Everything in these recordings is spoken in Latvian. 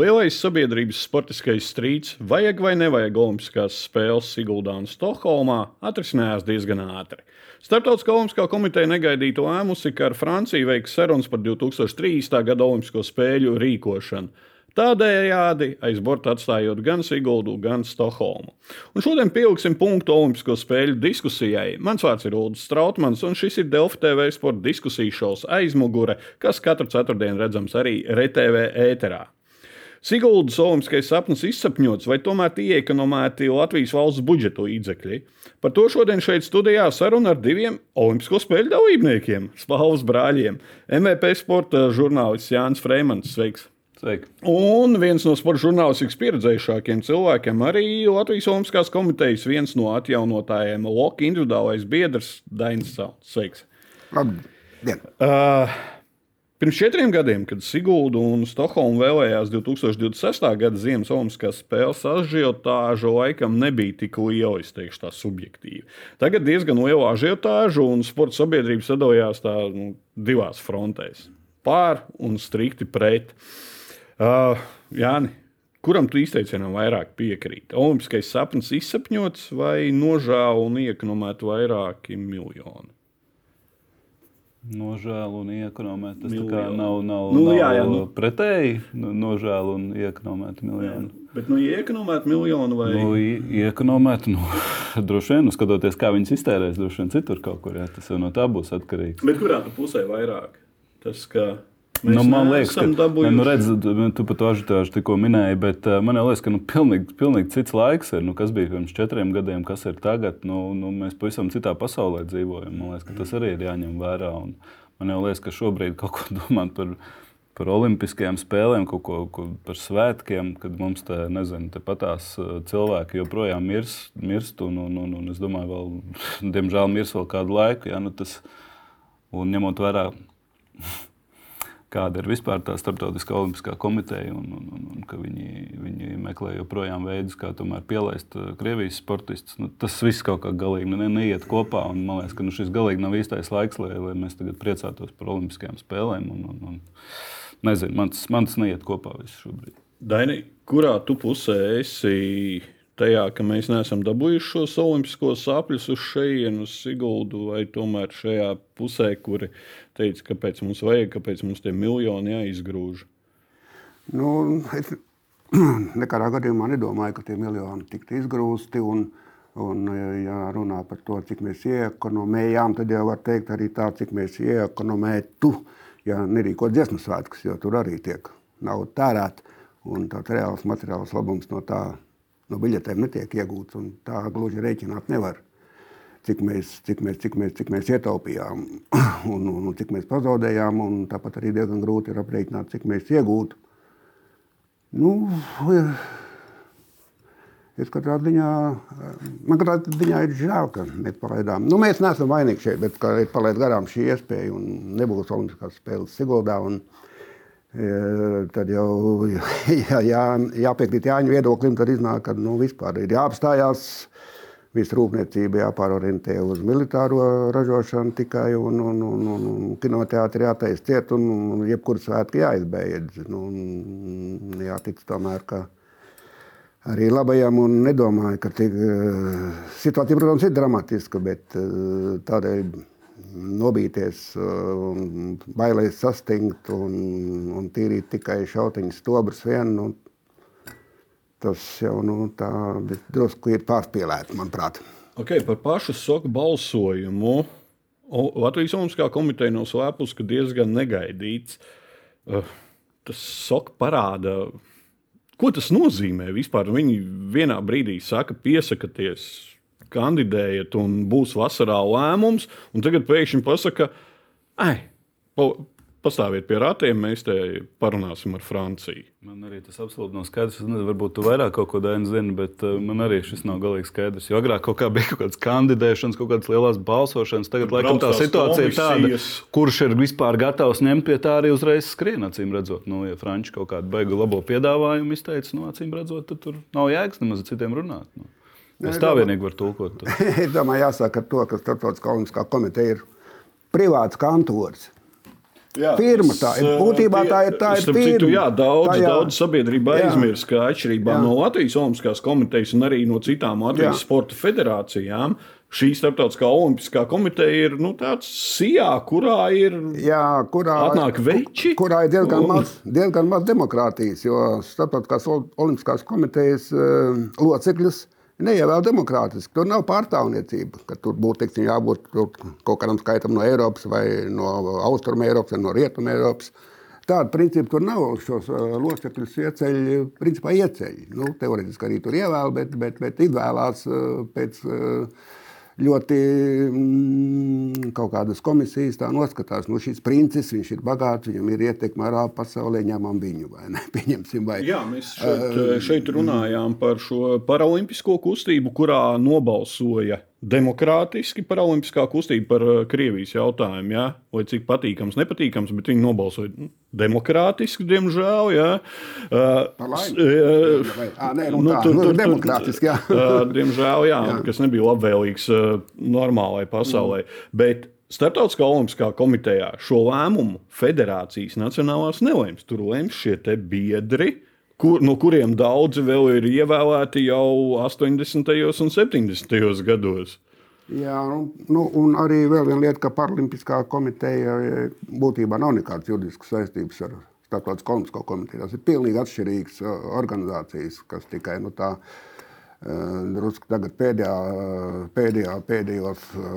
Lielais sabiedrības sportiskais strīds, vajag vai nevajag Olimpiskās spēles Siguldā un Stokholmā, atrisinājās diezgan ātri. Startautiskā Olimpiskā komiteja negaidītu lēmusi, ka ar Franciju veiks sarunas par 2030. gada Olimpisko spēļu rīkošanu. Tādējādi aiz borta atstājot gan Siguldu, gan Stokholmu. Un šodien pieliksim punktu Olimpisko spēļu diskusijai. Mans vārds ir Ulrichs Strautmans, un šis ir Delfa TV sporta diskusiju šovs aizmugure, kas katru ceturtdienu redzams arī RTV ēterā. Siguldas olimpiskais sapnis izsapņots, vai tomēr tie ekonomēti Latvijas valsts budžeta līdzekļi. Par to šodien šeit studijā saruna ar diviem olimpisko spēļu dalībniekiem, Spānijas brāļiem. MVP sporta žurnālists Jānis Freimans. Sveiks! Sveiki. Un viens no sporta žurnālistikas pieredzējušākiem cilvēkiem, arī Latvijas Olimpiskās komitejas viens no atjaunotājiem, Loka individuālais biedrs Dainis Salts. Sveiks! Labdien! Uh, Pirms četriem gadiem, kad Sigūda un Stokholma vēlējās 2026. gada Ziemas Olimpiskās spēles, ažiotāža laikam nebija tik liela, es teikšu, tā subjektīvi. Tagad diezgan liela ažiotāža un sporta sabiedrība sadalījās tā, nu, divās frontēs - pār un strikti pret. Uh, Jāni, kuram tu izteicienam vairāk piekrīti? Olimpiskais sapnis izsapņots vai nožēlu un iekonomēt vairāki miljoni? Nožēlu un iekonomēt. Tas tā kā Miljonu. nav, nav, Nu, nav jā, jā, nu. pretēji. Nu, nožēlu un iekonomēt miljonu. Bet, nu, iekonomēt miljonu vai Nu, iekonomēt, nu, droši vien, nu, skatoties, kā viņas iztērēs, droši vien citur kaut kur. Jā, tas jau no tā būs atkarīgs. Bet kurā pusē vairāk? Tas, ka mēs Nu, man liekas, ka dabūjuši. nu, redz, tu pat to ažitāžu tikko minēji, bet uh, man liekas, ka nu, pilnīgi, pilnīgi cits laiks ir. Nu, kas bija pirms četriem gadiem, kas ir tagad? Nu, nu, mēs pavisam citā pasaulē dzīvojam. Man liekas, ka tas arī ir jāņem vērā. Un man liekas, ka šobrīd kaut ko domāt par, par olimpiskajām spēlēm, kaut ko, ko par svētkiem, kad mums te, nezinu, te patās uh, cilvēki joprojām mirs, mirst. Un, un, un, un es domāju, vēl, diemžēl mirs vēl kādu laiku. Ja, nu, tas, un ņemot vērā kāda ir vispār tā starptautiskā olimpiskā komiteja, un, un, un, un ka viņi, viņi meklē joprojām veidus, kā tomēr pielaist uh, Krievijas sportistus. Nu, tas viss kaut kā galīgi ne, neiet kopā. Un, man liekas, ka nu, šis galīgi nav īstais laiks, lai, lai mēs tagad priecātos par olimpiskajām spēlēm. Un, un, un, nezinu, man tas, neiet kopā viss šobrīd. Daini, kurā tu pusē esi tajā, ka mēs neesam dabūjuši šos olimpiskos sapļus uz šejienes, uz Siguldu, vai tomēr šajā pusē, kuri teica, kāpēc mums vajag, kāpēc mums tie miljoni jāizgrūž? Nu, es nekādā gadījumā nedomāju, ka tie miljoni tiktu izgrūsti. Un, un, ja runā par to, cik mēs iekonomējām, tad jau var teikt arī tā, cik mēs iekonomētu, ja nerīkot dziesmu svētkus, jo tur arī tiek nauda tērēta. Un tāds reāls materiāls labums no tā no biļetēm netiek iegūts. Tā gluži rēķināt nevar. Cik mēs, cik mēs, cik mēs, cik mēs ietaupījām un, un, un cik mēs pazaudējām. Tāpat arī diezgan grūti ir aprēķināt, cik mēs iegūtu. Nu, es katrā ziņā, man katrā ziņā ir žēl, ka mēs palaidām. Nu, mēs neesam vainīgi šeit, bet palaid garām šī iespēja un nebūs Olimpiskās spēles Siguldā. Un, e, Tad jau jā, jā, jāpiekrīt Jāņa viedoklim, tad iznāk, ka nu, vispār ir jāapstājās. Visu rūpniecību jāpārorientē uz militāro ražošanu tikai, un, un, un, un, un kinoteātris jātaisa ciet, un, un jebkuru svētku jāizbeidz. Nu, jātic tomēr, ka arī labajam un nedomāju, ka tik, eh, situācija, protams, ir dramatiska, bet eh, tādēļ nobīties eh, un bailēs sastingt un, un tīrīt tikai šautiņu stobrus vien. Nu, Tas jau nu, tā drusku ir pārspīlēts, manuprāt. Okay, par pašu soku balsojumu. Latvijas Olimpiskā komiteja nav slēpusi, ka diezgan negaidīts. Uh, tas soka parāda, ko tas nozīmē vispār. Viņi vienā brīdī saka, piesakieties, kandidējiet, un būs vasarā lēmums, un tagad pēkšņi pasaka, pa, pastāviet pie ratiem, mēs te parunāsim ar Franciju. Man arī tas absolūti nav skaidrs. Es nezinu, varbūt tu vairāk kaut ko dēļ zini, bet uh, man arī šis nav galīgi skaidrs. Jo agrāk kaut kā bija kaut kādas kandidēšanas, kaut kādas lielas balsošanas. Tagad, laikam, tā brauc situācija ir tāda, komisijas. kurš ir vispār gatavs ņemt pie tā arī uzreiz skrien, acīm redzot. Nu, ja Franči kaut kādu beigu labo piedāvājumu izteica, nu, acīm redzot, tad tur nav jēgas nemaz citiem runāt. Nu. Es tā vienīgi varu tulkot. to. es domāju, jāsaka ar to, ka Startautiskā olimpiskā komiteja ir privāts kantors. Jā, firma. Tā ir būtībā tā ir. Tā Starp citu, jā, daudz, Tajā- daudz sabiedrība Jā. aizmirst, ka atšķirībā Jā. no Latvijas Olimpiskās komitejas un arī no citām Latvijas Jā. sporta federācijām. Šī starptautiskā olimpiskā komiteja ir nu, tāds sijā, kurā ir Jā, kurā, Atnāk veči kurā ir diezgan, un- maz, diezgan maz demokrātijas, jo Starptautiskās ol- olimpiskās komitejas uh, locekļus neievēl demokrātiski. Tur nav pārstāvniecība, ka tur būtu teiksim, jābūt kaut kādam skaitam no Eiropas, vai no Austrum Eiropas, vai no Rietum Eiropas. Tāda principa tur nav. Šos uh, locekļus ieceļ, principā ieceļ. Nu, teorētiski arī tur ievēl, bet, bet, bet izvēlās uh, pēc. Uh, ļoti mm, kaut kādas komisijas tā noskatās. Nu, šis princis, viņš ir bagāts, viņam ir ietekme arā pasaulē, ņemam viņu vai ne? Pieņemsim, vai Jā, mēs šeit, šeit runājām par šo paralimpisko kustību, kurā nobalsoja demokrātiski paralimpiskā kustība par eh, Krievijas jautājumu. Jā, lai cik patīkams, nepatīkams, bet viņi nobalsoja demokrātiski, diemžēl. Par Uh, Vai- ā, nē, nu tā, nu, demokrātiski, jā. uh, diemžēl, jā, jā. kas nebija labvēlīgs uh, normālai pasaulē. Mm. Bet Startautiskā olimpiskā komitejā šo lēmumu federācijas nacionālās nelēms. Tur lems šie biedri, kur, no kuriem daudzi vēl ir ievēlēti jau 80. un 70. gados. Jā, nu, nu, un arī vēl viena lieta, ka Paralimpiskā komiteja e, būtībā nav nekādas juridiskas saistības ar Starptautisko olimpisko komiteju. Tas ir pilnīgi atšķirīgas e, organizācijas, kas tikai nu, tā. E, Drusku tagad pēdējā, pēdējā, pēdējos, e,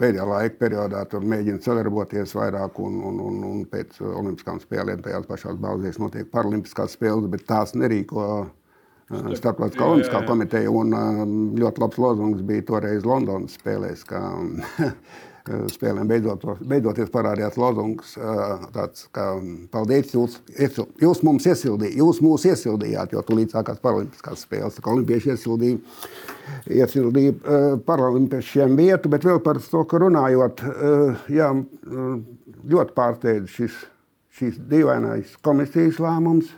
pēdējā laika periodā mēģina sadarboties vairāk, un, un, un, un pēc Olimpiskām spēlēm tajās pašās bāzēs notiek Paralimpiskās spēles, bet tās nerīko Starptautiskā Olimpiskā komiteja. Un, ļoti labs lozungs bija toreiz Londonas spēlēs, ka spēlēm beidzot, beidzoties parādījās lozungs, tāds, ka paldies, jūs, jūs mums iesildījāt, jūs mūs iesildījāt, jo tūlīt sākās paralimpiskās spēles. Olimpieši iesildīja, iesildīja paralimpiešiem vietu, bet vēl par to, ka runājot, jā, ļoti pārsteidz šis, šīs dīvainais komisijas lēmums,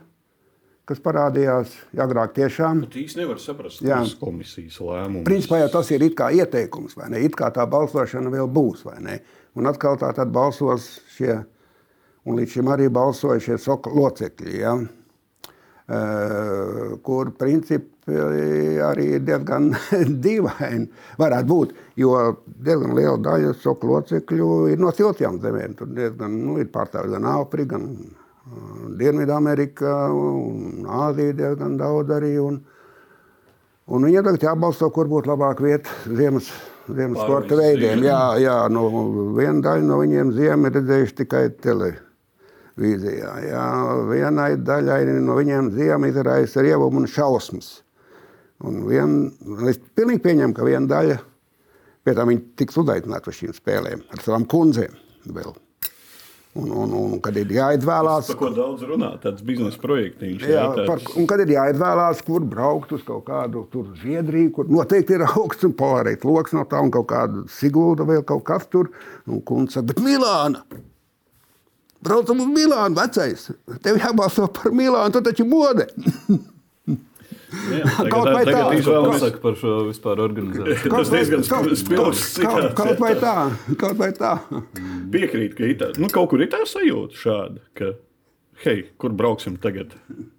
kas parādījās agrāk tiešām. Bet īsti nevar saprast, kas komisijas lēmums. Principā jau tas ir ieteikums, vai ne? It kā tā balsošana vēl būs, vai ne? Un atkal tā tad balsos šie, un līdz šim arī balsoja šie locekļi, ja? Uh, kur principi arī ir diezgan dīvaini varētu būt, jo diezgan liela daļa soka locekļu ir no siltajām zemēm. Tur diezgan, nu, ir pārstāvji gan Āfrika, gan Dienvidamerika un Āzija diezgan daudz arī. Un, Un viņiem tagad jābalso, kur būtu labāka vieta ziemas, ziemas sporta veidiem. Jā, jā nu, viena daļa no viņiem ziemu ir redzējuši tikai televīzijā. Jā, vienai daļai no viņiem ziemu izraisa rievumu un šausmas. Un vien, es pilnīgi pieņemu, ka viena daļa, pie tam viņi tiks uzaicināti uz šīm spēlēm ar savām kundzēm vēl. Un, un, un kad ir jāizvēlās, Par ko daudz runā, tāds biznesa projektiņš. Jā, tāds- par, un kad ir jāizvēlās, kur braukt uz kaut kādu tur Zviedriju, kur noteikti ir augsts un polārēts lokus no tā, un kaut kāda Sigulda vēl kaut kas tur. Un kundze saka, bet Milāna! Braucam uz Milānu, vecais! Tev jābalso par Milānu, tu taču mode! Jā, Kaut vai tagad, tā. tagad pasaka par šo vispār organizāciju? Tas diezgan kaut, spilgts kaut, kaut, kaut vai tā, kaut vai tā. Piekrīt, ka ir tā, nu, kaut kur ir tā sajūta šāda, ka, hei, kur brauksim tagad?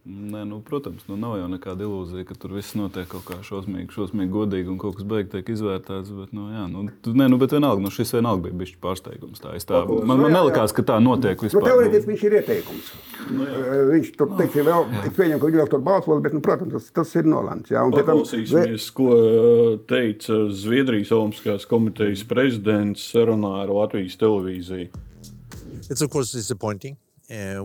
Nē, nu, protams, nu, nav jau nekāda ilūzija, ka tur viss notiek kaut kā šausmīgi, šausmīgi godīgi un kaut kas beigas tiek izvērtēts. Bet, nu, jā, nu, tu, nē, nu, bet vienalga, nu, šis vienalga bija bijis pārsteigums. Tā, tā, man, man nelikās, ka tā notiek Nu, vispār. teorētiski viņš ir ieteikums. Viņš tur teiksim, vēl, es pieņemu, ka viņš vēl tur balsos, bet, nu, protams, tas, tas ir nolemts. jā. Un Paklausīsimies, ko uh, teica Zviedrijas Olimpiskās komitejas prezidents sarunā ar Latvijas televīziju. It's of course disappointing. Uh,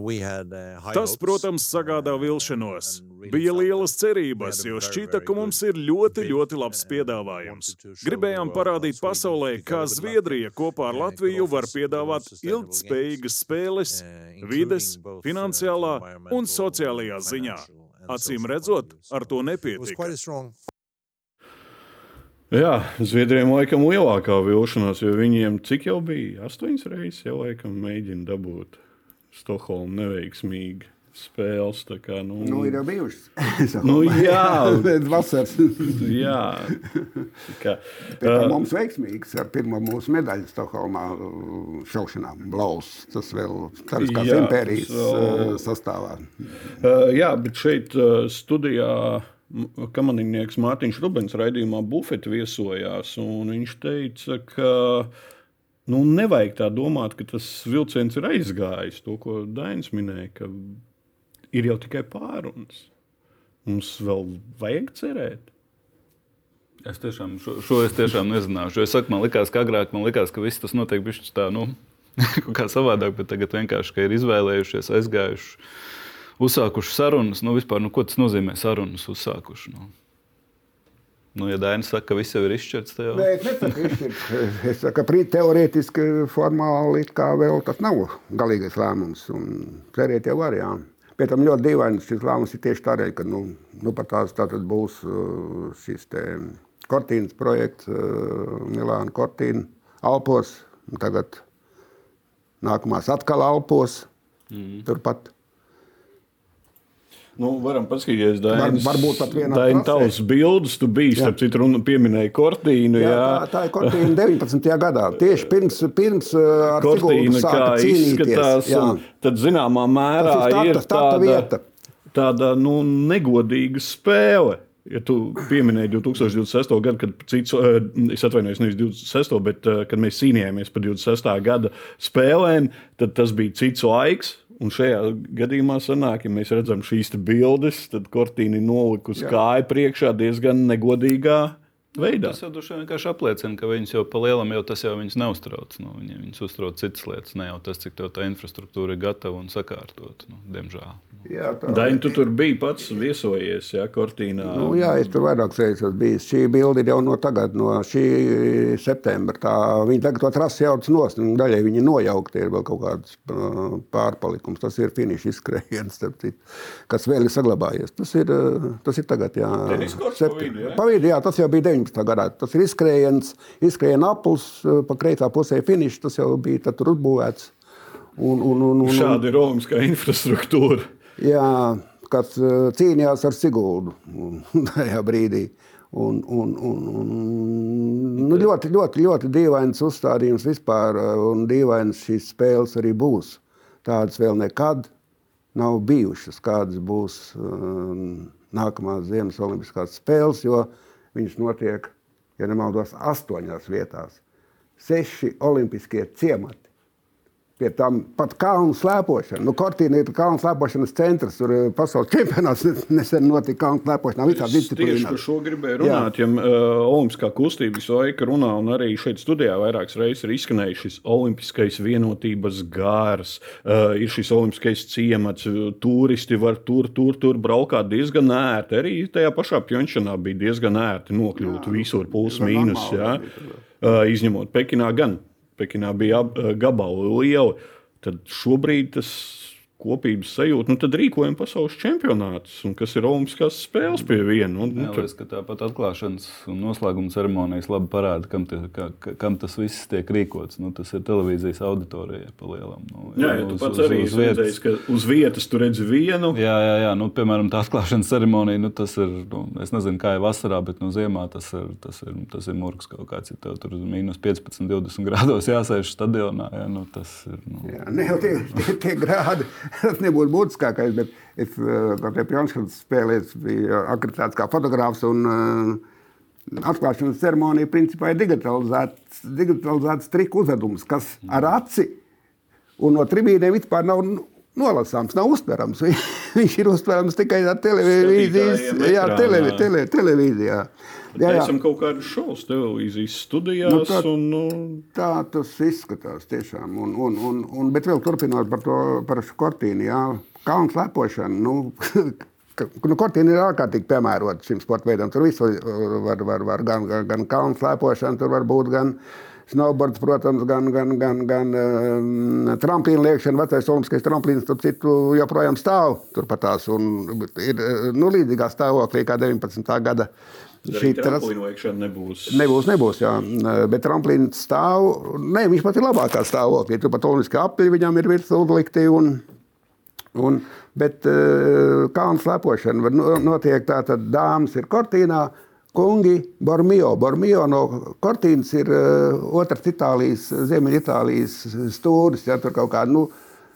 high Tas, protams, sagādā vilšanos. Bija lielas cerības, jo šķita, ka mums ir ļoti, ļoti labs piedāvājums. Gribējām parādīt pasaulē, kā Zviedrija kopā ar Latviju var piedāvāt ilgspējīgas spēles vides, finansiālā un sociālajā ziņā. Acīm redzot, ar to nepietika. Jā, Zviedrijam laikam lielākā vilšanās, jo viņiem cik jau bija? Astoņas reizes jau laikam mēģina dabūt Stokholmu neveiksmīgi. spēles. Kā, nu, Nu, ir jau bijušas. Nu, jā. Vasaras. jā, tā kā, uh, mums veiksmīgs ar pirmo mūsu medaļu Stokholmā uh, šaušanā. Blaus. Tas vēl Cariskās Jā, impērijas vēl- uh, sastāvā. Uh, jā, bet šeit uh, studijā kamaninieks Mārtiņš Rubens raidījumā Bufeti viesojās. un Viņš teica, ka nu, nevajag tā domāt, ka tas vilciens ir aizgājis. To, ko Dainis minēja, ka ir jau tikai pārunas. Mums vēl vajag cerēt. Es tiešām šo, šo es tiešām nezināšu. Es saku, man liekas, ka agrāk man liekas, ka viss tas notiek bišķi tā, nu, kā savādāk, bet tagad vienkārši, ir izvēlējušies, aizgājuši, uzsākuši sarunas. Nu, vispār, nu, ko tas nozīmē sarunas uzsākuši? Nu? Nu, ja Dainis saka, ka viss jau ir izšķirts, tad jau Nē, es nesaku, izšķirt. Es saku, ka teorētiski, formāli vēl tas nav galīgais lēmums. un Cerēt jau var, jā. Pēc tam ļoti dīvaini šis lēmums ir tieši tādēļ, ka nu, nu pat tās tātad būs uh, šis te Kortīnas projekts, uh, Milāna Kortīna Alpos, tagad nākamās atkal Alpos, mm. turpat. Nu, varam paskatīties, Dainis, Var- varbūt pat vienā Daini, tavs bildes, tu biji, starp citu, runa pieminēja Kortīnu. Jā, Jā, tā, tā ir Kortīna 19. gadā. Tieši pirms, pirms uh, ar Kortīna, Siguldu kā izskatās, Jā. un tad zināmā mērā starta- ir tāda, vieta. tāda nu, negodīga spēle. Ja tu pieminēji 2026. gadu, kad cits, eh, es atvainojos, nevis 26. bet eh, kad mēs cīnījāmies par 26. gada spēlēm, tad tas bija cits laiks. Un šajā gadījumā sanāk, ja mēs redzam šīs bildes, tad Kortīna nolikusi kāju priekšā diezgan negodīgā veidā. Tas jau droši vien vienkārši apliecina, ka viņus jau pa lielam jau tas jau viņus neuztrauc. Nu, viņi, viņus uztrauc citas lietas, ne jau tas, cik tev tā infrastruktūra ir gatava un sakārtot. Nu, diemžēl. Jā, tā. Daini, tu tur biji pats viesojies, ja Kortīnā. Nu, jā, es tur vairākas reizes esmu bijis. Šī bilde ir jau no tagad, no šī septembra. Tā, viņi tagad to trasi jauc nost, un daļai viņi nojaukti ir vēl kaut kāds uh, pārpalikums. Tas ir finiša izskrējiens, kas vēl ir saglabājies. Tas ir, uh, tas ir tagad, jā. Teniskorts pa Septem- vidu, jā? Pa vidu, jā, tas jau bija 19. Gadā. Tas ir izskrējiens, izskrējiena aplis, uh, pa kreisā pusē finišs, tas jau bija tur uzbūvēts. Un, un, un, un, Šāda ir Romiskā infrastruktūra. Jā, kas uh, cīnījās ar Siguldu tajā brīdī. Un, un, un, un, nu, ļoti, ļoti, ļoti dīvains uzstādījums vispār, uh, un dīvains šīs spēles arī būs. Tādas vēl nekad nav bijušas, kādas būs um, nākamās Ziemas Olimpiskās spēles, jo viņas notiek, ja nemaldos, astoņās vietās. Seši olimpiskie ciemati. Pie tam pat kalnu slēpošana. Nu, Kortīna ir kalnu slēpošanas centrs. Tur eh, pasaules čempionāts nesen notika kalnu slēpošanā. Visā Es tieši par disciplīnā. šo gribēju runāt. Ja uh, Olimpiskā kustība visu laiku runā, un arī šeit studijā vairākas reizes ir izskanējis šis olimpiskais vienotības gārs, uh, ir šis olimpiskais ciemats, turisti var tur, tur, tur braukāt diezgan ērti. Arī tajā pašā Pjončanā bija diezgan ērti nokļūt jā, visur, plus mīnus. Jā. Uh, izņemot Pekinā gan. Pekinā bija ap- uh, gabali lieli. Tad šobrīd tas kopības sajūta, nu tad rīkojam pasaules čempionātus, un kas ir Olimpiskās spēles pie viena. Un, nu, liekas, ka tāpat atklāšanas un noslēguma ceremonijas labi parāda, kam, te, ka, ka- kam tas viss tiek rīkots. Nu, tas ir televīzijas auditorijai pa lielam. Nu, Jā, ja tu pats arī esi redzējis, ka uz vietas tu redzi vienu. Jā, jā, jā. Nu, piemēram, tā atklāšanas ceremonija, nu, tas ir, nu, es nezinu, kā ir vasarā, bet nu, ziemā tas ir, tas ir, tas ir murgs kaut kāds. Ja tev tur ir mīnus 15, 20 grādos jāsēž stadionā, jā, nu, tas ir. Nu, Jā, ne jau tie, tie, tie grādi, tas nebūtu būtiskākais, bet es pie Pjončkas spēlēs biju akreditēts kā fotogrāfs. Un, uh, Atklāšanas ceremonija principā ir digitalizēts, digitalizēts triku uzvedums, kas ar aci un no tribīnēm vispār nav nolasāms, nav uztverams. Viņš ir uztverams tikai ar televīzijas, jā, ekrānā. tele, tele, televīzijā. Jā, jā. Esam kaut kādus šovus televīzijas studijās. Nu, tā- un, nu, Tā tas izskatās tiešām. Un, un, un, un, bet vēl turpinot par to par kortīnu, jā, kalnu slēpošanu. Nu, nu, kortīna ir ārkārtīgi piemērota šim sporta veidam. Tur viss var, var, var, var gan, gan, gan kalnu slēpošana, tur var būt gan snowboards, protams, gan, gan, gan, gan um, tramplīna liekšana. Vecais olimpiskais tramplīns, tur citu joprojām stāv turpat tās. Un ir nu, līdzīgā stāvoklī kā 19. gada. tramplīnu veikšana nebūs. Nebūs, nebūs. Jā. Bet tramplīns stāv. Nē, viņš pat ir labākā stāvoklī. Tur pat olimpiskā apli viņam ir virsū uzlikti. Un, Un, bet uh, kalnu slēpošana notiek tā, tad dāmas ir kortīnā, kungi Bormio. Bormio no kortīnas ir uh, otrs Itālijas, Ziemeļitālijas stūris, ja tur kaut kāda, nu,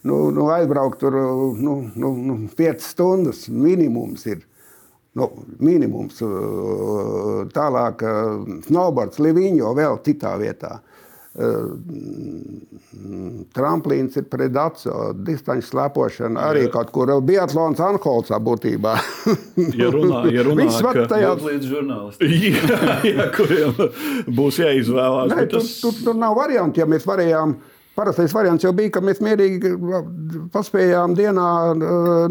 nu, nu aizbraukt tur, nu, nu, nu, 5 stundas minimums ir. Nu, minimums. Tālāk, snowboards, Liviņo vēl citā vietā. Tramplīns ir predaco, distanču slēpošana, arī kaut kur biatlons Anholcā būtībā. ja runā, ja runā Viss var tajā. Līdz žurnālistiem. jā, jā, kuriem būs jāizvēlās. Nē, bet tur, tas- tur, tur nav variantu, ja mēs varējām. Parastais variants jau bija, ka mēs mierīgi paspējām dienā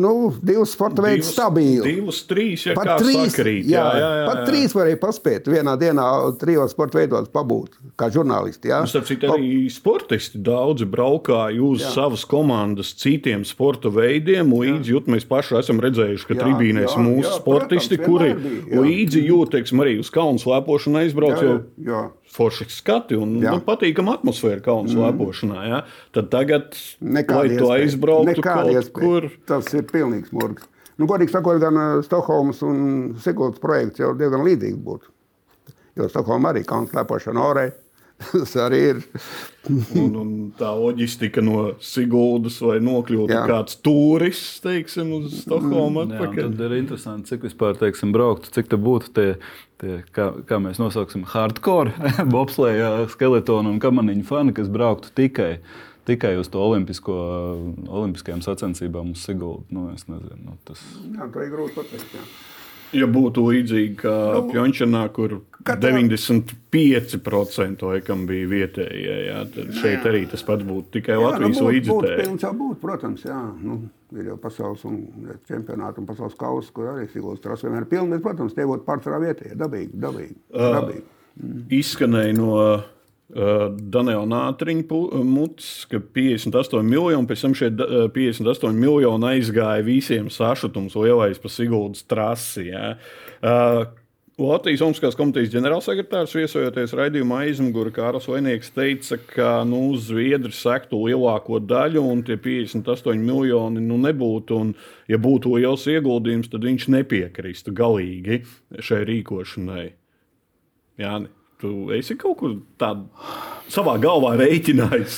nu, divus sporta veidus stabili. Divas, trīs, ja Pat trīs, sakrīt. jā, Jā, jā, jā, pat jā. trīs varēja paspēt vienā dienā, trijos sporta veidos pabūt kā žurnālisti. Jā. Starp citu, arī sportisti daudzi braukāja uz Jā. jā. savas komandas citiem sporta veidiem. Līdzi jūt, mēs paši esam redzējuši, ka Jā, tribīnēs jā, mūsu jā, sportisti, protams, kuri bija, jā. līdzi jūt, teiksim, arī uz kalnu slēpošanu aizbrauc. Jā, jau jā. Forši skati un Jā. nu, patīkama atmosfēra kalnu slēpošanā. Ja? Tad tagad, Nekāda lai tu iespēja. aizbrauktu Nekāda kaut iespēja. kur. Tas ir pilnīgs murgs. Nu, godīgi sakot, gan Stokholmas un Siguldas projekts jau diezgan līdzīgs būtu. Jo Stokholma arī kalnu slēpošana orē. Tas arī ir. Un, un tā loģistika no Siguldas vai nokļūt Jā. kāds turists, teiksim, uz Stokholmu Jā, un atpakaļ. tad ir interesanti, cik vispār teiksim, braukt, cik te būtu tie, tie kā, kā mēs nosauksim, hardcore, bobslēga, skeletonu un kamaniņu fani, kas brauktu tikai. Tikai uz to olimpisko, olimpiskajām sacensībām uz Siguldu. Nu, es nezinu, nu, tas Jā, to ir grūti pateikt. Jā. Ja būtu līdzīgi kā nu, Pjončanā, kur katrā- 95% laikam bija vietējie, jā, tad šeit arī tas pats būtu tikai Latvijas nu, būtu- būtu līdzekļi. pilns jau būt, protams, jā. Nu, ir jau pasaules un čempionāti un pasaules kausa, kur arī Siguldas trasa vienmēr ir pilna. bet, Protams, tie būtu pārsvarā vietējie, dabīgi, dabīgi. dabīgi. Izskanēja no uh, Daniela Nātriņa pu- mutes, ka 58 miljoni, pēc tam šie da- uh, 58 miljoni aizgāja visiem sašutums lielais pa Siguldas trasi. Uh, Latvijas Olimpiskās komitejas ģenerālsekretārs viesojoties raidījumā aizmugurē, Kārls Vainieks teica, ka nu, Zviedri sektu lielāko daļu un tie 58 miljoni nu, nebūtu. Un, ja būtu liels ieguldījums, tad viņš nepiekristu galīgi šai rīkošanai. Jā, tu esi kaut kur tādā savā galvā rēķinājis.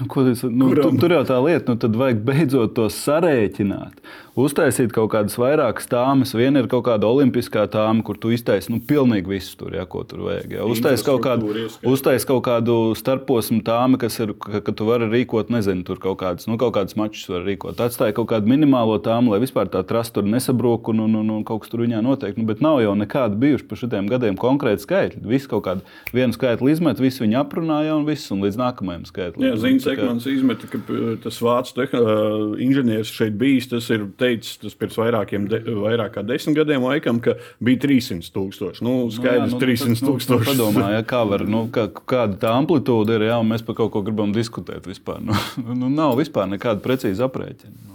Nu, ko nu, tu, tur jau tā lieta, nu, tad vajag beidzot to sarēķināt. Uztaisīt kaut kādas vairākas tāmas. Viena ir kaut kāda olimpiskā tāma, kur tu iztaisi nu, pilnīgi visu, tur, ja, ko tur vajag. Ja. Uztaisi kaut, kādu, uztais kaut kādu starposmu tāmu, kas ir, ka, ka tu vari rīkot, nezinu, tur kaut kādas, nu, kaut kādas mačus var rīkot. Atstāja kaut kādu minimālo tāmu, lai vispār tā trasta tur nesabrūk un, un, un, un kaut kas tur viņā notiek. Nu, bet nav jau nekāda bijuši pa šitiem gadiem konkrēti skaitļi. Visi kaut kādu vienu skaitli izmet, visi viņi aprunāja un viss, un līdz nākamajam skaitlim. Jā, Ziņas Tā kā- Ekmans izmeta, ka p- tas vācu tehn- ā, inženieris šeit bijis. Tas ir teicis tas pirms vairākiem, de, vairāk kā desmit gadiem, laikam, ka bija 300 tūkstoši. Nu, skaidrs, Nu, jā, nu, 300 tad, nu, tūkstoši. Padomā, ja, kā var, nu, kā, kāda tā amplitūda ir, ja mēs par kaut ko gribam diskutēt vispār. Nu, nu, nav vispār nekāda precīza aprēķina. Nu.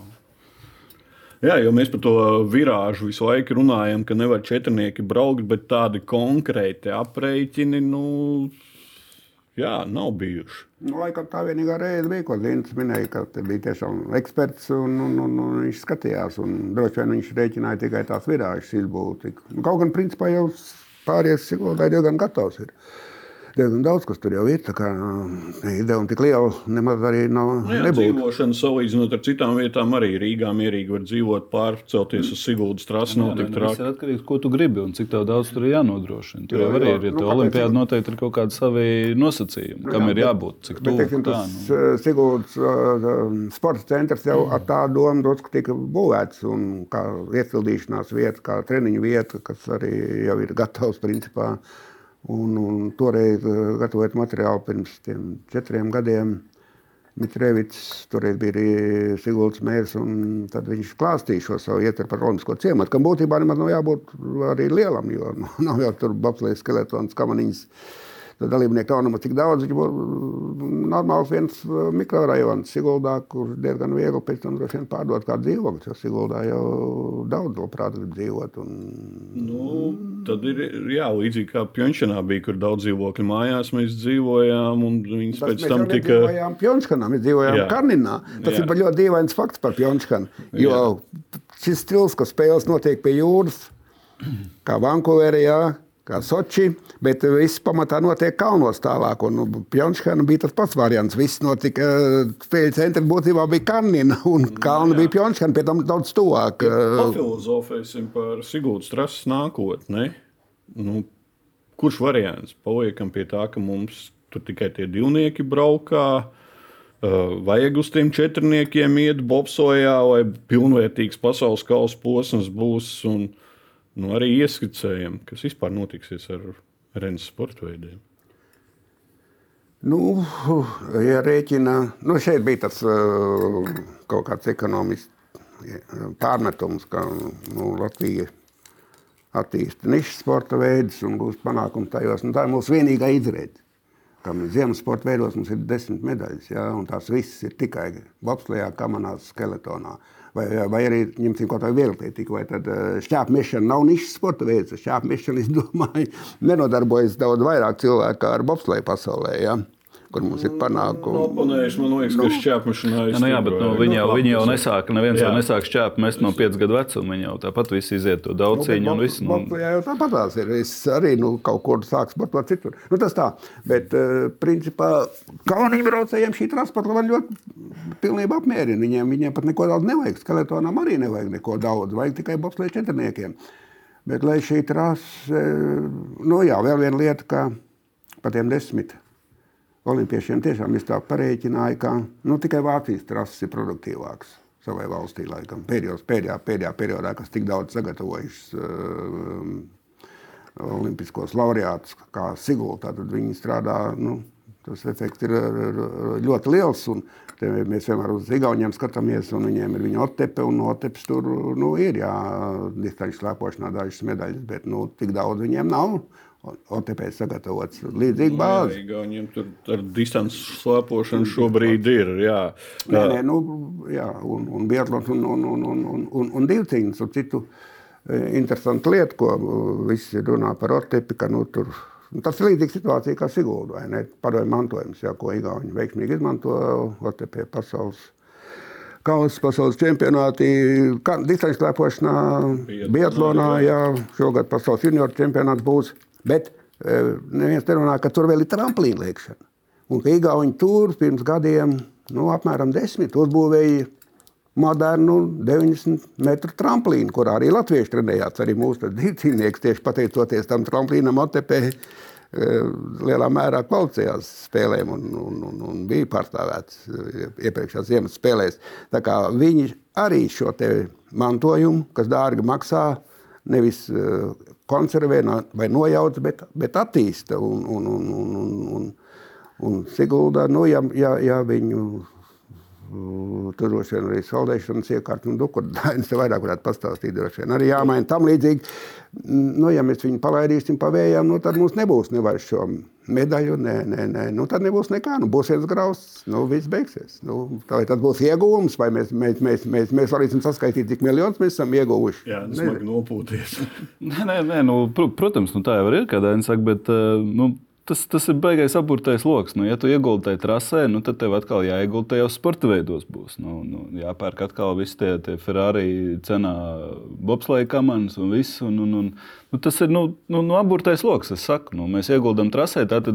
Jā, jo mēs par to virāžu visu laiku runājam, ka nevar četrnieki braukt, bet tādi konkrēti aprēķini, nu, jā, nav bijuši. Nu, laikam tā vienīgā reize bija, ko Dienas minēja, ka bija tiešām eksperts un, un, un, un viņš skatījās. un Droši vien viņš rēķināja tikai tās virāžas izbūvi. Nu, kaut gan principā jau pāries Siguldā diezgan gatavs. Ir. Diezgan daudz, kas tur jau ir. tā kā, ne, Izdevumi tik lieli nemaz arī nav. Nu, jā, dzīvošana salīdzinot ar citām vietām, arī Rīgā mierīgi var dzīvot, pārcelties uz Siguldas trasi. Nav Jā, tik nu, traki. ir atkarīgs no tā, ko tu gribi un cik tev daudz tur ir jānodrošina. Tur Jā, jau arī jā. ir. Ja Nu, olimpiāda ir- noteikti ir kaut kādi savi nosacījumi, kam jā, ir jābūt. Cik Bet, teiksim, tā, tas nu. uh, Sigūdas uh, sporta centrs jau ar tādu domu, dots, ka tika būvēts un kā iesildīšanās vieta, kā treniņu vieta, kas arī jau ir gatavs principā. Un, un toreiz, uh, gatavojot materiālu pirms četriem gadiem, Mitrēvits toreiz bija arī Sigūdas mērs, un tad viņš klāstīja šo savu ietveru par olimpisko ciematu, kam būtībā nemaz nav jābūt arī lielam, jo nav jau tur bobslējas skeletons, kamaniņas. Dalībnieku nav nemaz tik daudz. Viņš būtu normāls viens uh, mikrorajons Siguldā, kur diezgan viegli pēc tam droši vien pārdot kā dzīvokli. Jo Siguldā jau daudz labprāt grib dzīvot. Un... Nu, tad ir jā, līdzīgi kā Pjončanā bija, kur daudz dzīvokļu mājās mēs dzīvojām, viņas Tas pēc mēs tam tika. nedzīvojām Pjončkanā, mēs dzīvojām Jā. Karninā. Tas Jā. ir ļoti dīvains fakts par Pjončkanu. Jo šis stils, ka spēles notiek pie jūras, kā Vankūverī, jā, kā Soči, bet viss pamatā notiek kalnos tālāk. Un nu, Pjončkana bija tas pats variants. Viss notika, spēļu centri būtībā bija Karnina un kalni bija Pjončkana, pie tam daudz tuvāk. Pafilozofēsim par Sigūdas trases nākotni. Nu, kurš variants? Paliekam pie tā, ka mums tur tikai tie divnieki braukā. Uh, vajag uz tiem četrniekiem iet bobsojā, lai pilnvērtīgs pasaules kausa posms būs. Un, nu, arī ieskicējam, kas vispār notiksies ar Rennes sporta veidiem. Nu, ja rēķina, nu šeit bija tas uh, kaut kāds ekonomisks pārmetums, ka nu, Latvija attīsta nišas sporta veidus un būs panākumi tajos. Nu, tā ir mūsu vienīgā izredzes. Kā mēs ziemas sporta veidos mums ir desmit medaļas, ja, un tās visas ir tikai bobslējā, kamanās, skeletonā. Vai, vai arī ņemsim kaut kādu vieglatlētību, vai tad šķēpmešana nav nišas sporta veids. Šķēpmešana, es domāju, nenodarbojas daudz vairāk cilvēku ar bobslēju pasaulē, ja, kur mums ir panākumi. Oponējuši, man liekas, ka šķēpmešanā Ja, nu, jā, bet nu, viņi, jau, viņi jau nesāka, neviens jau Jā. nesāka šķēpt mest no 5 gadu vecuma. Viņi jau tāpat visi iziet to daudz cīņu un visu. Nu, Jā, jau tāpat tās ir. Es arī nu, kaut kur sāku sportot citur. Nu, tas tā. Bet, uh, principā, kalniņu braucējiem šī transporta var ļoti pilnībā apmierina. Viņiem, viņiem pat neko daudz nevajag. Skeletonam arī nevajag neko daudz. Vajag tikai bobslēju četrniekiem. Bet, lai šī trase, nu jā, vēl viena lieta, ka par tiem desmit olimpiešiem tiešām es tā parēķināju, ka nu, tikai Vācijas trases ir produktīvākas savai valstī, laikam, pēdējos, pēdējā, pēdējā periodā, kas tik daudz sagatavojušas uh, olimpiskos laureātus kā Sigultā, tad viņi strādā, nu, tas efekts ir ļoti liels, un te mēs vienmēr uz Igauniem skatāmies, un viņiem ir viņa otepe, un no otepes tur, nu, ir, jā, distanču slēpošanā dažas medaļas, bet, nu, tik daudz viņiem nav. OTP sagatavots līdzīga bāze. Jā, viņiem tur ar distances slēpošanu šobrīd ir. Jā, Nē, nē, nu, jā, un, un biatlons un, un, un, un, un, un, un divcīņas. Un citu e, interesantu lietu, ko e, visi runā par ortepi, ka nu, tur, nu, tas ir līdzīga situācija kā Sigulda, vai ne? Padomju mantojums, jā, ko Igauni veiksmīgi izmanto ortepi pasaules. Kausa pasaules čempionātī, distanču slēpošanā, biatlonā, jā, šogad pasaules junioru čempionāts būs. Bet e, neviens nerunā, ka tur vēl ir tramplīna liekšana. Un ka Igauni tur pirms gadiem, nu, apmēram desmit, uzbūvēja modernu 90 metru tramplīnu, kurā arī latvieši trenējās. Arī mūsu dzīvnieks tieši pateicoties tam tramplīnam OTP e, lielā mērā kvalificējās spēlēm un, un, un, un bija pārstāvēts e, iepriekšējās ziemas spēlēs. Tā kā viņi arī šo mantojumu, kas dārgi maksā, nevis konservē vai nojauc, bet, bet attīsta. Un, un, un, un, un, un, Siguldā, nu, ja, ja, ja viņu tur droši vien arī saldēšanas iekārta un dukurdainas te vairāk varētu pastāstīt droši vien. Arī jāmaina tam līdzīgi. Nu, ja mēs viņu palaidīsim pa vējām, nu, tad mums nebūs ne vairs šo medaļu, nē, nē, nē. Nu, tad nebūs nekā. Nu, būs viens grauds, nu, viss beigsies. Nu, vai tas būs ieguvums, vai mēs, mēs, mēs, mēs, mēs varēsim saskaitīt, cik miljonus mēs esam ieguvuši? jā smagi nopūties. Nē, nē, nē nu, pr protams, nu, tā jau ir, kā Dainis saka, bet uh, nu, tas, tas ir baigais apburtais lokus. Nu, ja tu ieguldi tajā trasē, nu, tad tev atkal jāiegulda tajos sporta veidos. Būs. Nu, nu, jāpērk atkal visi tie, tie Ferrari cenā bobsleja kamanas un viss. Un, un, un, nu, tas ir nu, nu, nu, apburtais lokus. Nu, mēs ieguldam trasē, tad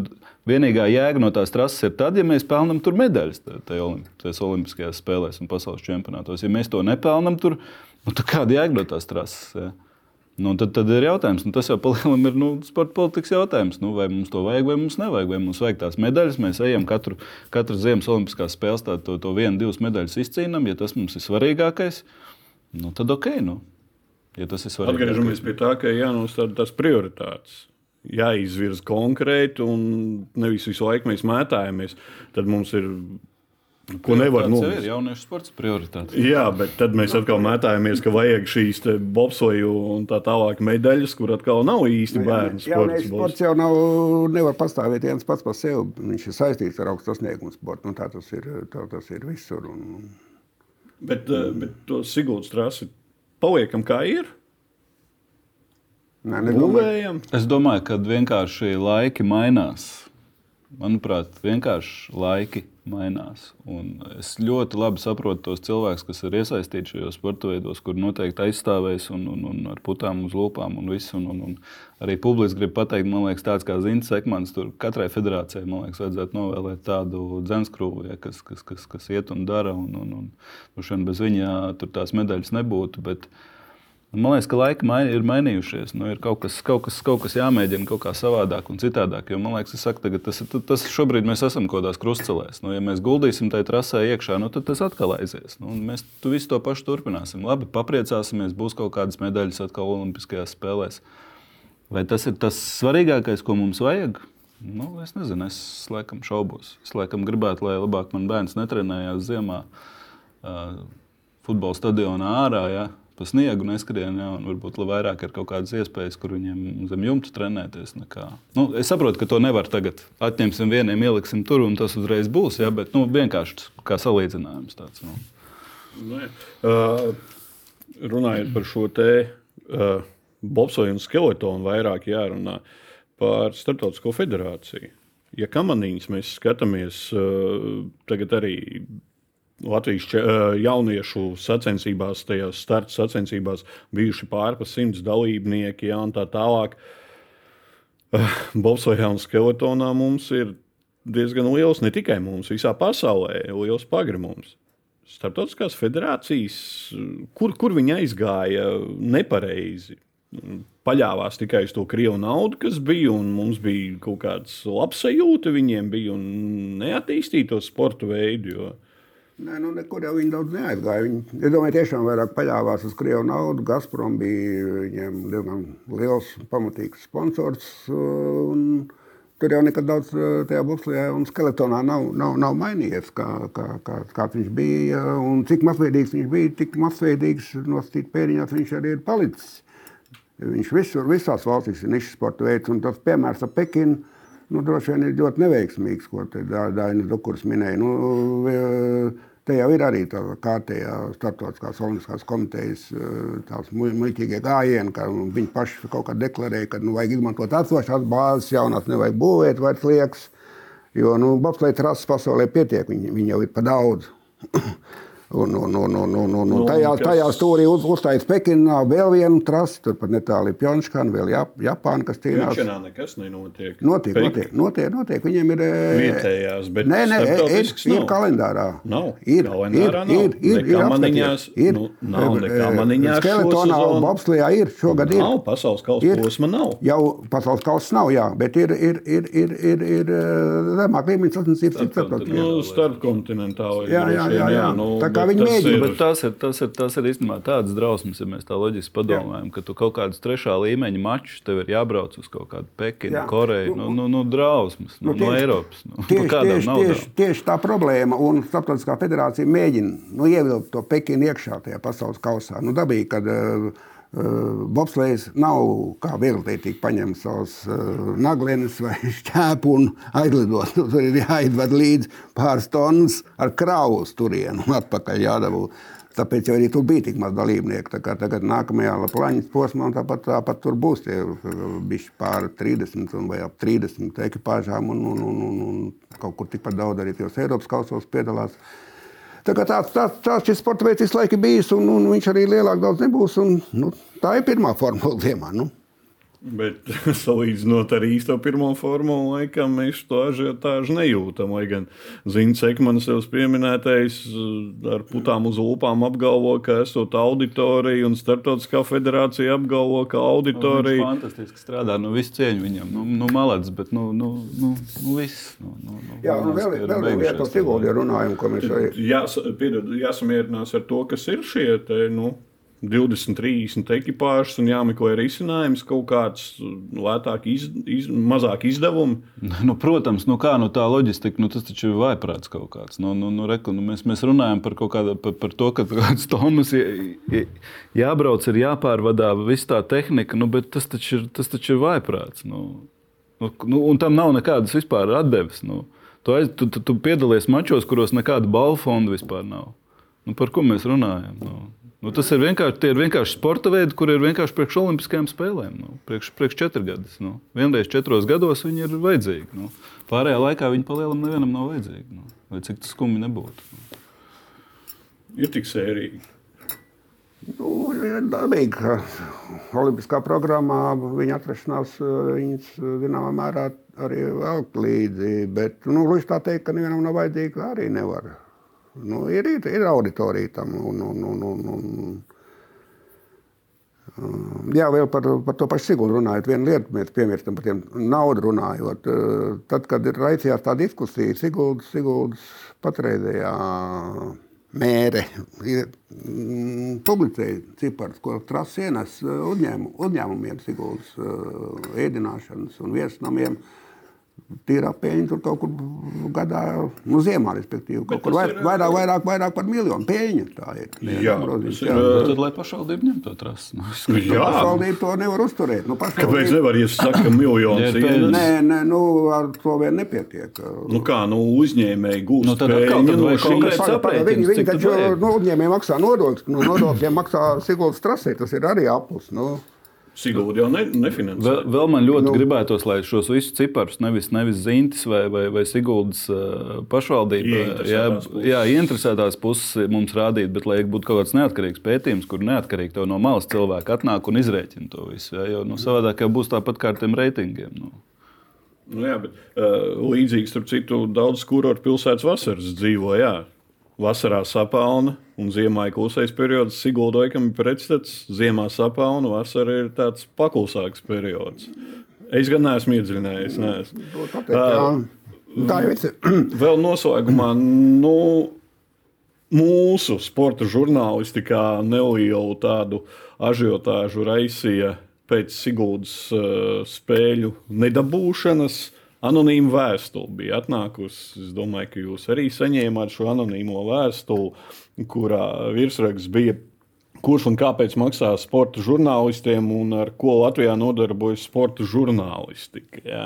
vienīgā jēga no tās trases ir tad, ja mēs pelnām tur medaļas tajās Olimpiskajās spēlēs un pasaules čempionātos. Ja mēs to nepelnām tur, nu, kāda jēga no tās trases? Ja? Nu, tad, tad ir jautājums, nu, tas jau palielinām ir nu, sporta politikas jautājums. Nu, vai mums to vajag, vai mums nevajag, vai mums vajag tās medaļas. Mēs ejam katru, katru ziemas olimpiskās spēles, tā, to, to vienu, divas medaļas izcīnām. Ja tas mums ir svarīgākais, nu, tad ok. Nu. Ja tas ir svarīgākais. Atgriežamies pie tā, ka jānostāda tās prioritātes. Jāizvirza konkrēti, un nevis visu laiku mēs mētājamies. Tad mums ir ko nevar novērst. ir jauniešu sports prioritāte. Jā, bet tad mēs atkal mētājamies, ka vajag šīs te bobsoju un tā tālāk medaļas, kur atkal nav īsti bērnu sports. Jauniešu sports jau nav, nevar pastāvēt viens pats par sevi. Viņš ir saistīts ar augstu sasniegumu sportu. Nu, tā tas ir, tā tas ir visur. Un, Bet, eh, bet to Sigūdas trasi paliekam kā ir. nē, nedomāju. Es domāju, ka vienkārši laiki mainās. Manuprāt, vienkārši laiki mainās. Un es ļoti labi saprotu tos cilvēkus, kas ir iesaistīti šajos sporta veidos, kur noteikti aizstāvēs un, un, un ar putām uz lūpām un visu. Un, un, un arī publiski grib pateikt, man liekas, tāds kā Zintas Ekmans, tur katrai federācijai, man liekas, vajadzētu novēlēt tādu dzenskrūvu, ja, kas, kas, kas, kas iet un dara. Un, un, un, un bez viņa tur tās medaļas nebūtu. Bet, Man liekas, ka laiki mai, ir mainījušies. Nu, ir kaut kas, kaut, kas, kaut kas jāmēģina kaut kā savādāk un citādāk. Jo, man liekas, saku, tagad, tas, tas šobrīd mēs esam kaut kādās krustcelēs. Nu, ja mēs guldīsim tajā trasē iekšā, nu, tad tas atkal aizies. Nu, mēs visu to pašu turpināsim. Labi, papriecāsimies, būs kaut kādas medaļas atkal Olimpiskajās spēlēs. Vai tas ir tas svarīgākais, ko mums vajag? Nu, es nezinu, es laikam šaubos. Es laikam gribētu, lai labāk man bērns netrenējās ziemā uh, futbola stadionā ārā. Ja? Pa sniegu neskrien, ja, un varbūt vairāk ir kaut kādas iespējas, kur viņiem zem jumta trenēties. Nekā. Nu, es saprotu, ka to nevar tagad atņemsim vieniem, ieliksim tur, un tas uzreiz būs. Ja, bet nu, vienkārši kā salīdzinājums tāds. Nu. Nē. Uh, runājot par šo te uh, bobsoju un skeletonu, vairāk jārunā par Startautisko federāciju. Ja kamaniņas mēs skatāmies, uh, tagad arī Latvijas jauniešu sacensībās, tajās starta sacensībās bijuši pārpa simts dalībnieki, ja, un tā tālāk. Bobsojā un skeletonā mums ir diezgan liels, ne tikai mums, visā pasaulē, liels pagrimums. Startautiskās federācijas, kur, kur viņi aizgāja nepareizi. Paļāvās tikai uz to krievu naudu, kas bija, un mums bija kaut kāds labs sajūta viņiem, bija un neattīstīja to sporta veidu. Jo... Nē, nu, nekur jau viņi daudz neaizgāja. Viņi, es domāju, tiešām vairāk paļāvās uz krievu naudu. Gazprom bija viņiem diezgan liels, pamatīgs sponsors. Un tur jau nekad daudz eh, tajā bobslijā un skeletonā nav, nav, nav mainījies, kā, kā, kā, kāds viņš bija. Un cik masveidīgs viņš bija, tik masveidīgs nostīt pēdiņās viņš arī ir palicis. Viņš visur, visās valstīs ir nišas sporta veids, un tas piemērs ar Pekinu nu, droši vien ir ļoti neveiksmīgs, ko Dāna Dukurs minēja. Nu, te jau ir arī tā kārtējā starptautiskās olimpiskās komitejas tās muļķīgie gājieni, ka viņi paši kaut kā deklarēja, ka nu, vajag izmantot esošās bāzes, jaunās nevajag būvēt vairs liekas, jo nu, bobslēja trases pasaulē pietiek, viņi, viņi jau ir pa daudz. Un, un, un, un, un, un, un tajā, tajā stūrī uz, uzstājas Pekinā vēl viena trasa, turpat netālu ir Pjončkana, vēl Jap, Japāna, kas cīnās. Pjönčanā nekas nenotiek. Notiek, Pek- notiek, notiek, notiek. Viņiem ir eh, Vietējās, bet nē, nē, ir, starptautisks ir nav. kalendārā. Nav. Ir, Kalendārā ir, nav. ir, ir, ir, maniņās, ir. nu, nav nekā maniņās Skeletonā un bobslijā ir, šogad ir. Nav pasaules kausa Ir. posma, nav. Jau pasaules kausa nav, jā, bet ir, ir, ir, ir, ir, ir eh, zemāk līmeņa sacensības. ir starptautiskā. Nu, starpkontinentāli. Jā, jā, jā, jā. Nu, Tā kā bet viņi mēģina, ir- tas ir, tas, ir, tas ir īstenībā tāds drausmas, ja mēs tā loģiski padomājam, ka tu kaut kādus trešā līmeņa mačus tev ir jābrauc uz kaut kādu Pekinu, Jā. Koreju, nu, nu, nu drausmas, nu, Nu, no tieši- Eiropas. Nu, no Tieši, kādām tieši, naudām? tieši, tieši tā problēma, un Startautiskā federācija mēģina nu, ievilkt to Pekinu iekšā tajā pasaules kausā. Nu, dabīgi, kad uh, bobslēgs nav kā viegllietīgi paņemt savus uh, naglienes vai šķēpu un aizlidot. Tur ir jāizved līdzi pāris tonnas ar kravu uz turienu un atpakaļ jādabū. Tāpēc arī tur bija tik maz dalībnieku. Tagad nākamajā plāņas posmā tāpat, tāpat tur būs tie bišķi pāri 30 un vai ap 30 ekipāžām un, un, un, un, un kaut kur tikpat daudz arī tajos Eiropas kausos piedalās. Tā kā tāds, tāds, tāds šis sporta veids visu laiku bijis, un, un viņš arī lielāk daudz nebūs. Un, nu, tā ir pirmā formula ziemā. Nu. Bet salīdzinot ar īsto pirmo formulu, laikam mēs to ažiotāžu nejūtam. Lai gan Zins Ekmans jau pieminētais eh, ar putām uz lūpām apgalvo, ka esot auditorija, un Startautiskā federācija apgalvo, ka Nu, auditorija. fantastiski strādā. Nu, visu cieņu viņam. Nu, nu, malāds, bet nu, nu, nu, nu, viss. Nu, nu, nu, Jā, un vēl, ir vēl viena lieta par Siguldu runājam, ko mēs Jās, piedod, jāsamierinās ar to, kas ir šie te, nu, 20, 30 ekipāžas un jāmeklē risinājums, kaut kāds lētāk, iz, iz, mazāk izdevumi. Nu, protams, nu kā nu, tā loģistika, nu, tas taču ir vaiprāts kaut kāds. Nu, nu, nu, reku, nu, mēs, mēs runājam par, kāda, par, par to, ka kāds tonus jābrauc, ir jāpārvadā viss tā tehnika, nu, bet tas taču ir, tas taču ir vaiprāts. Nu, nu, nu, un tam nav nekādas vispār atdeves. Nu. Tu, aiz, tu, tu, tu piedalies mačos, kuros nekāda balvu fonda vispār nav. Nu, par ko mēs runājam? Nu, nu, tas ir vienkārši, ir vienkārši sporta veidi, kur ir vienkārši priekš olimpiskajām spēlēm. Nu, priekš, priekš četrgadus. Nu. Vienreiz četros gados viņi ir vajadzīgi. Nu. Pārējā laikā viņi palielam nevienam nav vajadzīgi. Nu. Vai cik tas skumji nebūtu. Nu. Ir tik sērīgi. Nu, dabīgi, ka Olimpiskā programmā viņa atrašanās viņas zināmā mērā arī velk līdzi. Bet, nu, tā teikt, ka nevienam nav vajadzīga, arī nevar. Nu, ir, ir, ir auditorija tam. Un, un, un, un, un, Jā, vēl par, par to pašu Sigūdu runājot. Viena lieta, mēs piemirstam par tiem naudu runājot. Tad, kad ir raicījās tā diskusija, Sigūdas, Sigūdas patreizējā mēre mm, publicēja ciparus, ko trasi ienes uzņēmu, uzņēmumiem, Sigūdas ēdināšanas un viesnamiem. Uh, tīrā peļņa tur kaut kur gadā, nu, ziemā, respektīvi. Kaut kur vairāk, ir, vairāk, vairāk, vairāk par miljonu peļņa. Tā ir. Jā, tas ir. Tad, lai pašvaldība ņem to trasi. Nu, jā, pašvaldība to nevar uzturēt. Nu, pašvaldība... Kāpēc nevar, ja saka miljonus? nē, nē, nu, ar to vien nepietiek. Nu kā, nu, uzņēmēji gūst nu, peļņu no šī. Viņi, viņi taču, nu, uzņēmēji maksā nodokļus, nu, nodokļiem maksā Siguldas trasē, tas ir arī aplis. Nu. Sigūda jau ne, nefinansē. Vēl, vēl man ļoti nu, gribētos, lai šos visus ciparus nevis, nevis Zintis vai, vai, vai Sigūdas pašvaldība, jā, jā, interesētās puses mums rādītu, bet lai būtu kaut kāds neatkarīgs pētījums, kur neatkarīgi no malas cilvēki atnāk un izrēķina to visu. Jā, jo nu, savādāk jau būs tāpat kā ar tiem reitingiem. Nu. Nu, jā, bet, uh, līdzīgi, starp citu, daudz kurortu pilsētas vasaras dzīvo. Jā. Vasarā sapelna un ziemā ir klusais periods. Siguldoikam ir pretstats. Ziemā sapelna, vasarā ir tāds paklusāks periods. Es gan neesmu iedziļinājies. Neesmu. Tā jau ir. Vēl noslēgumā. Nu, mūsu sporta žurnālistikā nelielu tādu ažiotāžu raisīja pēc Sigūdas uh, spēļu nedabūšanas. Anonīma vēstule bija atnākusi. Es domāju, ka jūs arī saņēmāt šo anonīmo vēstuli, kurā virsraksts bija. Kurš un kāpēc maksā sporta žurnālistiem un ar ko Latvijā nodarbojas sporta žurnālistika? Jā.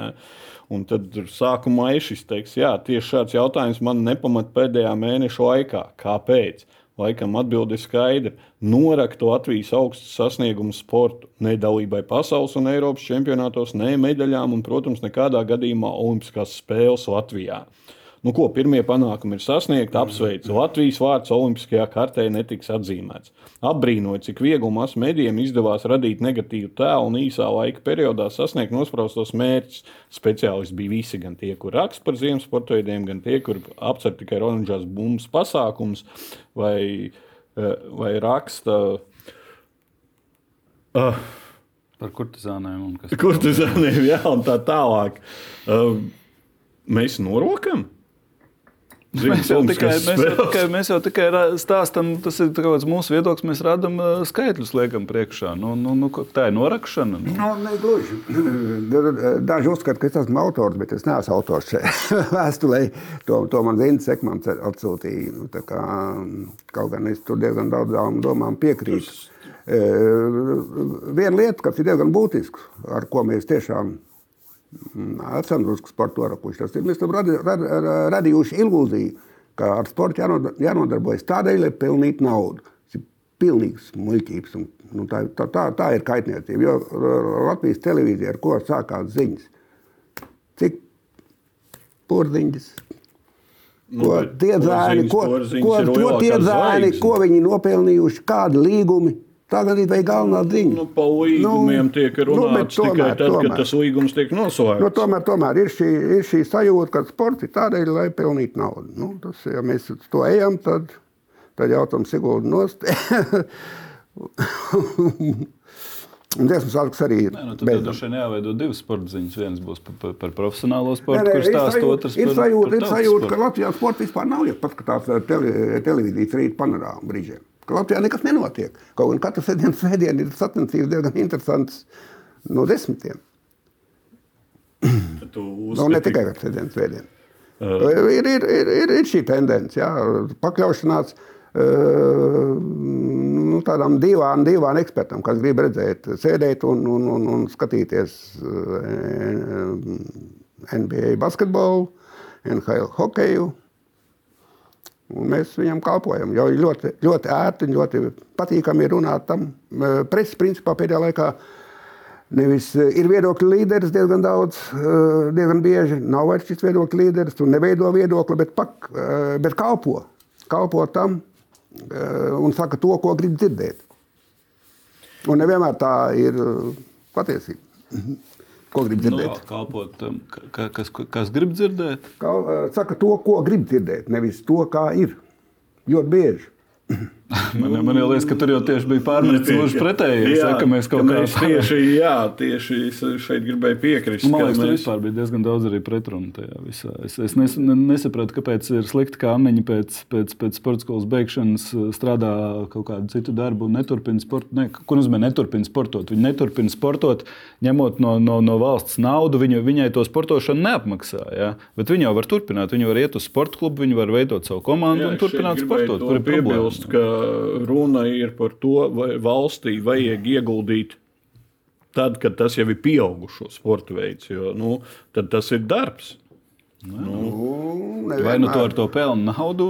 Un tad sākumā ir šis teiks, jā, tieši šāds jautājums man nepamat pēdējā mēneša laikā. Kāpēc? Laikam atbilde ir skaidra. Noraktu Latvijas augstas sasniegumu sportu ne dalībai pasaules un Eiropas čempionātos, ne medaļām un, protams, nekādā gadījumā Olimpiskās spēles Latvijā. Nu, ko, pirmie panākumi ir sasniegti, apsveicu. Latvijas vārds Olimpiskajā kartē netiks atzīmēts. Apbrīnoju, cik viegli masu medijiem izdevās radīt negatīvu tēlu un īsā laika periodā sasniegt nospraustos mērķus. Speciālisti bija visi, gan tie, kur raksta par ziemas sporta veidiem, gan tie, kur apcer tikai oranžās bumbas pasākums vai, eh, vai raksta. Uh, par kurtizāniem un kas cits. Kurtizāniem, jā, un tā tālāk. Uh, mēs norokam. Mēs jau, tikai, mēs, jau tikai, mēs jau tikai stāstām, tas ir mūsu viedoklis. Mēs rādām skaitļus, liekam, priekšā. Nu, nu, nu, tā ir norakšana. Nu. No, ne, gluži. Daži uzskata, ka es esmu autors, bet es neesmu autors šajā vēstulē. To, to man Zintas Ekmans atsūtīja. Nu, kā, kaut gan es tur diezgan daudzām domām piekrītu. Viena lieta, kas ir diezgan būtiska, ar ko mēs tiešām esam drusku par to rakuši. Mēs esam radi, rad, radījuši ilūziju, ka ar sportu jānodarbojas tādēļ, lai pelnītu naudu. Tas ir pilnīgs muļķības. Un, nu, tā, tā, tā, tā ir kaitniecība. Jo Latvijas televīzija, ar ko sākās ziņas, cik porziņas. Nu, ko tie zēni, ko, ko, ko tie zēni, ko viņi nopelnījuši, kādi līgumi, Tagad ir vai galvenā ziņa. Nu, pa līgumiem nu, tiek runāts nu, tomēr, tikai tad, tomēr. kad tas līgums tiek noslēgts. Nu, tomēr, tomēr ir, šī, ir šī sajūta, ka sports ir tādēļ, lai pelnītu naudu. Nu, tas, ja mēs to ejam, tad, tad jautājam Siguldu nost. Un dziesmu sāks arī ir. Nē, nu, tad droši vien jāveido divas sporta ziņas. Viens būs par, par, par profesionālo sportu, kurš stāsta otrs ir par, sajūta, par ir sajūta, ka Latvijā sporta vispār nav, ja paskatās tele, televīzijas rīt panorāmu brīžiem ka Latvijā nekas nenotiek. Kaut gan katru sēdienu svētdienu ir sacensības diezgan interesants no desmitiem. Nu, ne tikai ar sēdienu svētdienu. Uh. Ir, ir, ir, ir, ir šī tendence, jā, pakļaušanās uh, nu, tādām divām, divām ekspertām, kas grib redzēt, sēdēt un, un, un, un skatīties uh, NBA basketbolu, NHL hokeju. Un mēs viņam kalpojam. Jo ļoti, ļoti ērti un ļoti patīkami runāt tam. Preses principā pēdējā laikā nevis ir viedokļu līderis diezgan daudz, diezgan bieži. Nav vairs šis viedokļu līderis, tu neveido viedokli, bet, pak, bet kalpo. Kalpo tam un saka to, ko grib dzirdēt. Un nevienmēr tā ir patiesība. Ko grib dzirdēt? Nu, kalpot tam, kas, kas grib dzirdēt? Kal, saka to, ko grib dzirdēt, nevis to, kā ir. Ļoti bieži. Man, man liekas, ka tur jau tieši bija pārmetis gluži pretēji. Jā, ka mēs kaut kā tieši, jā, tieši šeit gribēju piekrist. Man liekas, mēs... tur bija diezgan daudz arī pretrunu tajā visā. Es, es nes, nesapratu, kāpēc ir slikti, ka Anniņa pēc, pēc, pēc sporta skolas beigšanas uh, strādā kaut kādu citu darbu un neturpina sportot. Ne, ko nozīmē neturpina sportot? Viņa neturpina sportot, ņemot no, no, no valsts naudu. Viņa, viņai to sportošanu neapmaksā. Ja? Bet viņa jau var turpināt. Viņa var iet uz sporta klubu, viņa var veidot savu komandu jā, un turpināt sportot. Tur ir problēma runa ir par to, vai valstī vajag ieguldīt tad, kad tas jau ir pieaugušo sporta veids, jo nu, tas ir darbs. Nu, nu, vai nu tu ar to pelni naudu,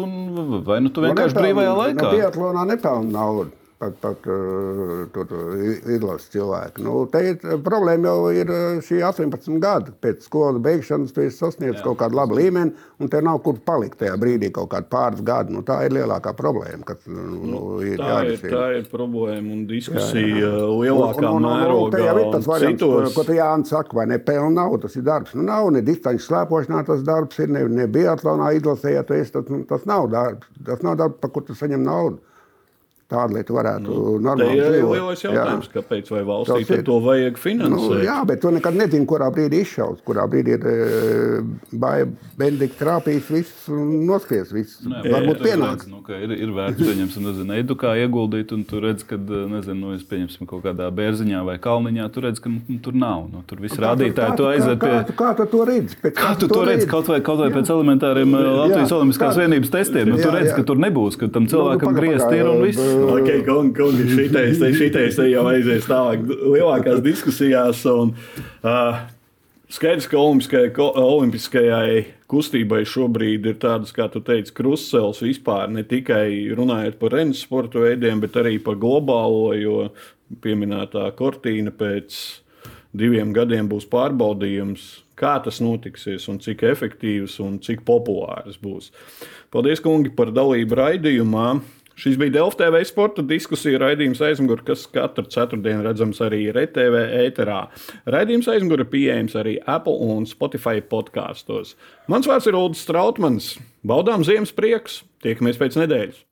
vai nu tu vienkārši nu, brīvajā laikā? No Pietlonā nepelni naudu pat, pat uh, izlases cilvēki. Nu, te ir, problēma jau ir šī 18 gadi. Pēc skolas beigšanas tu esi sasniedzis kaut kādu labu līmeni, un te nav kur palikt tajā brīdī kaut kādi pāris gadi. Nu, tā ir lielākā problēma. Kas, nu, nu, ir tā, ir, tā ir problēma un diskusija jā, jā. lielākā un, un, un, mērogā. Tā jau ir tas variants, citos... ko, ko tu Jānis saka, vai ne pelna nav, tas ir darbs. Nu, nav ne distanču slēpošanā tas darbs, ir ne, ne biatlonā izlasē, ja tu esi, tas, tas nav darbs. Tas nav darbs, par ko tu saņem naudu tādu lietu varētu nu, normāli dzīvot. Tas ir lielais jautājums, jā. kāpēc vai valstī to vajag finansēt. Nu, jā, bet tu nekad nezini, kurā brīdī izšaus, kurā brīdī ir e, bendika trāpījis viss un noskries viss. Nē, Varbūt pienāks. Nu, ir, ir vērts, pieņemsim, nezinu, edukā ieguldīt, un tu redz, ka, e, nezinu, nu, pieņemsim kaut kādā bērziņā vai kalniņā, tu redz, ka nu, tur nav. Nu, tur viss rādītāji, tu aizved pie... Kā, kā, tu to redzi? Kā, kā tu to redzi? Kaut vai, kaut vai pēc elementāriem e, Latvijas Olimpiskās vienības testiem. Nu, tu redz, ka tur nebūs, ka tam cilvēkam griezt ir un viss. Okay, kungi, kungi, šitais, šitais jau aizies tālāk lielākās diskusijās. Un, uh, Skaidrs, ka olimpiskajai, olimpiskajai kustībai šobrīd ir tādas, kā tu teici, krustcelis vispār ne tikai runājot par renes sporta veidiem, bet arī par globālo, jo pieminētā kortīna pēc diviem gadiem būs pārbaudījums, kā tas notiksies un cik efektīvs un cik populārs būs. Paldies, kungi, par dalību raidījumā! Šis bija Delfa TV sporta diskusija raidījums aizmugurē, kas katru ceturtdienu redzams arī RTV ēterā. Raidījums aizmugurē pieejams arī Apple un Spotify podkāstos. Mans vārds ir Ulrichs Strautmans. Baudām ziemas prieks! Tiekamies pēc nedēļas!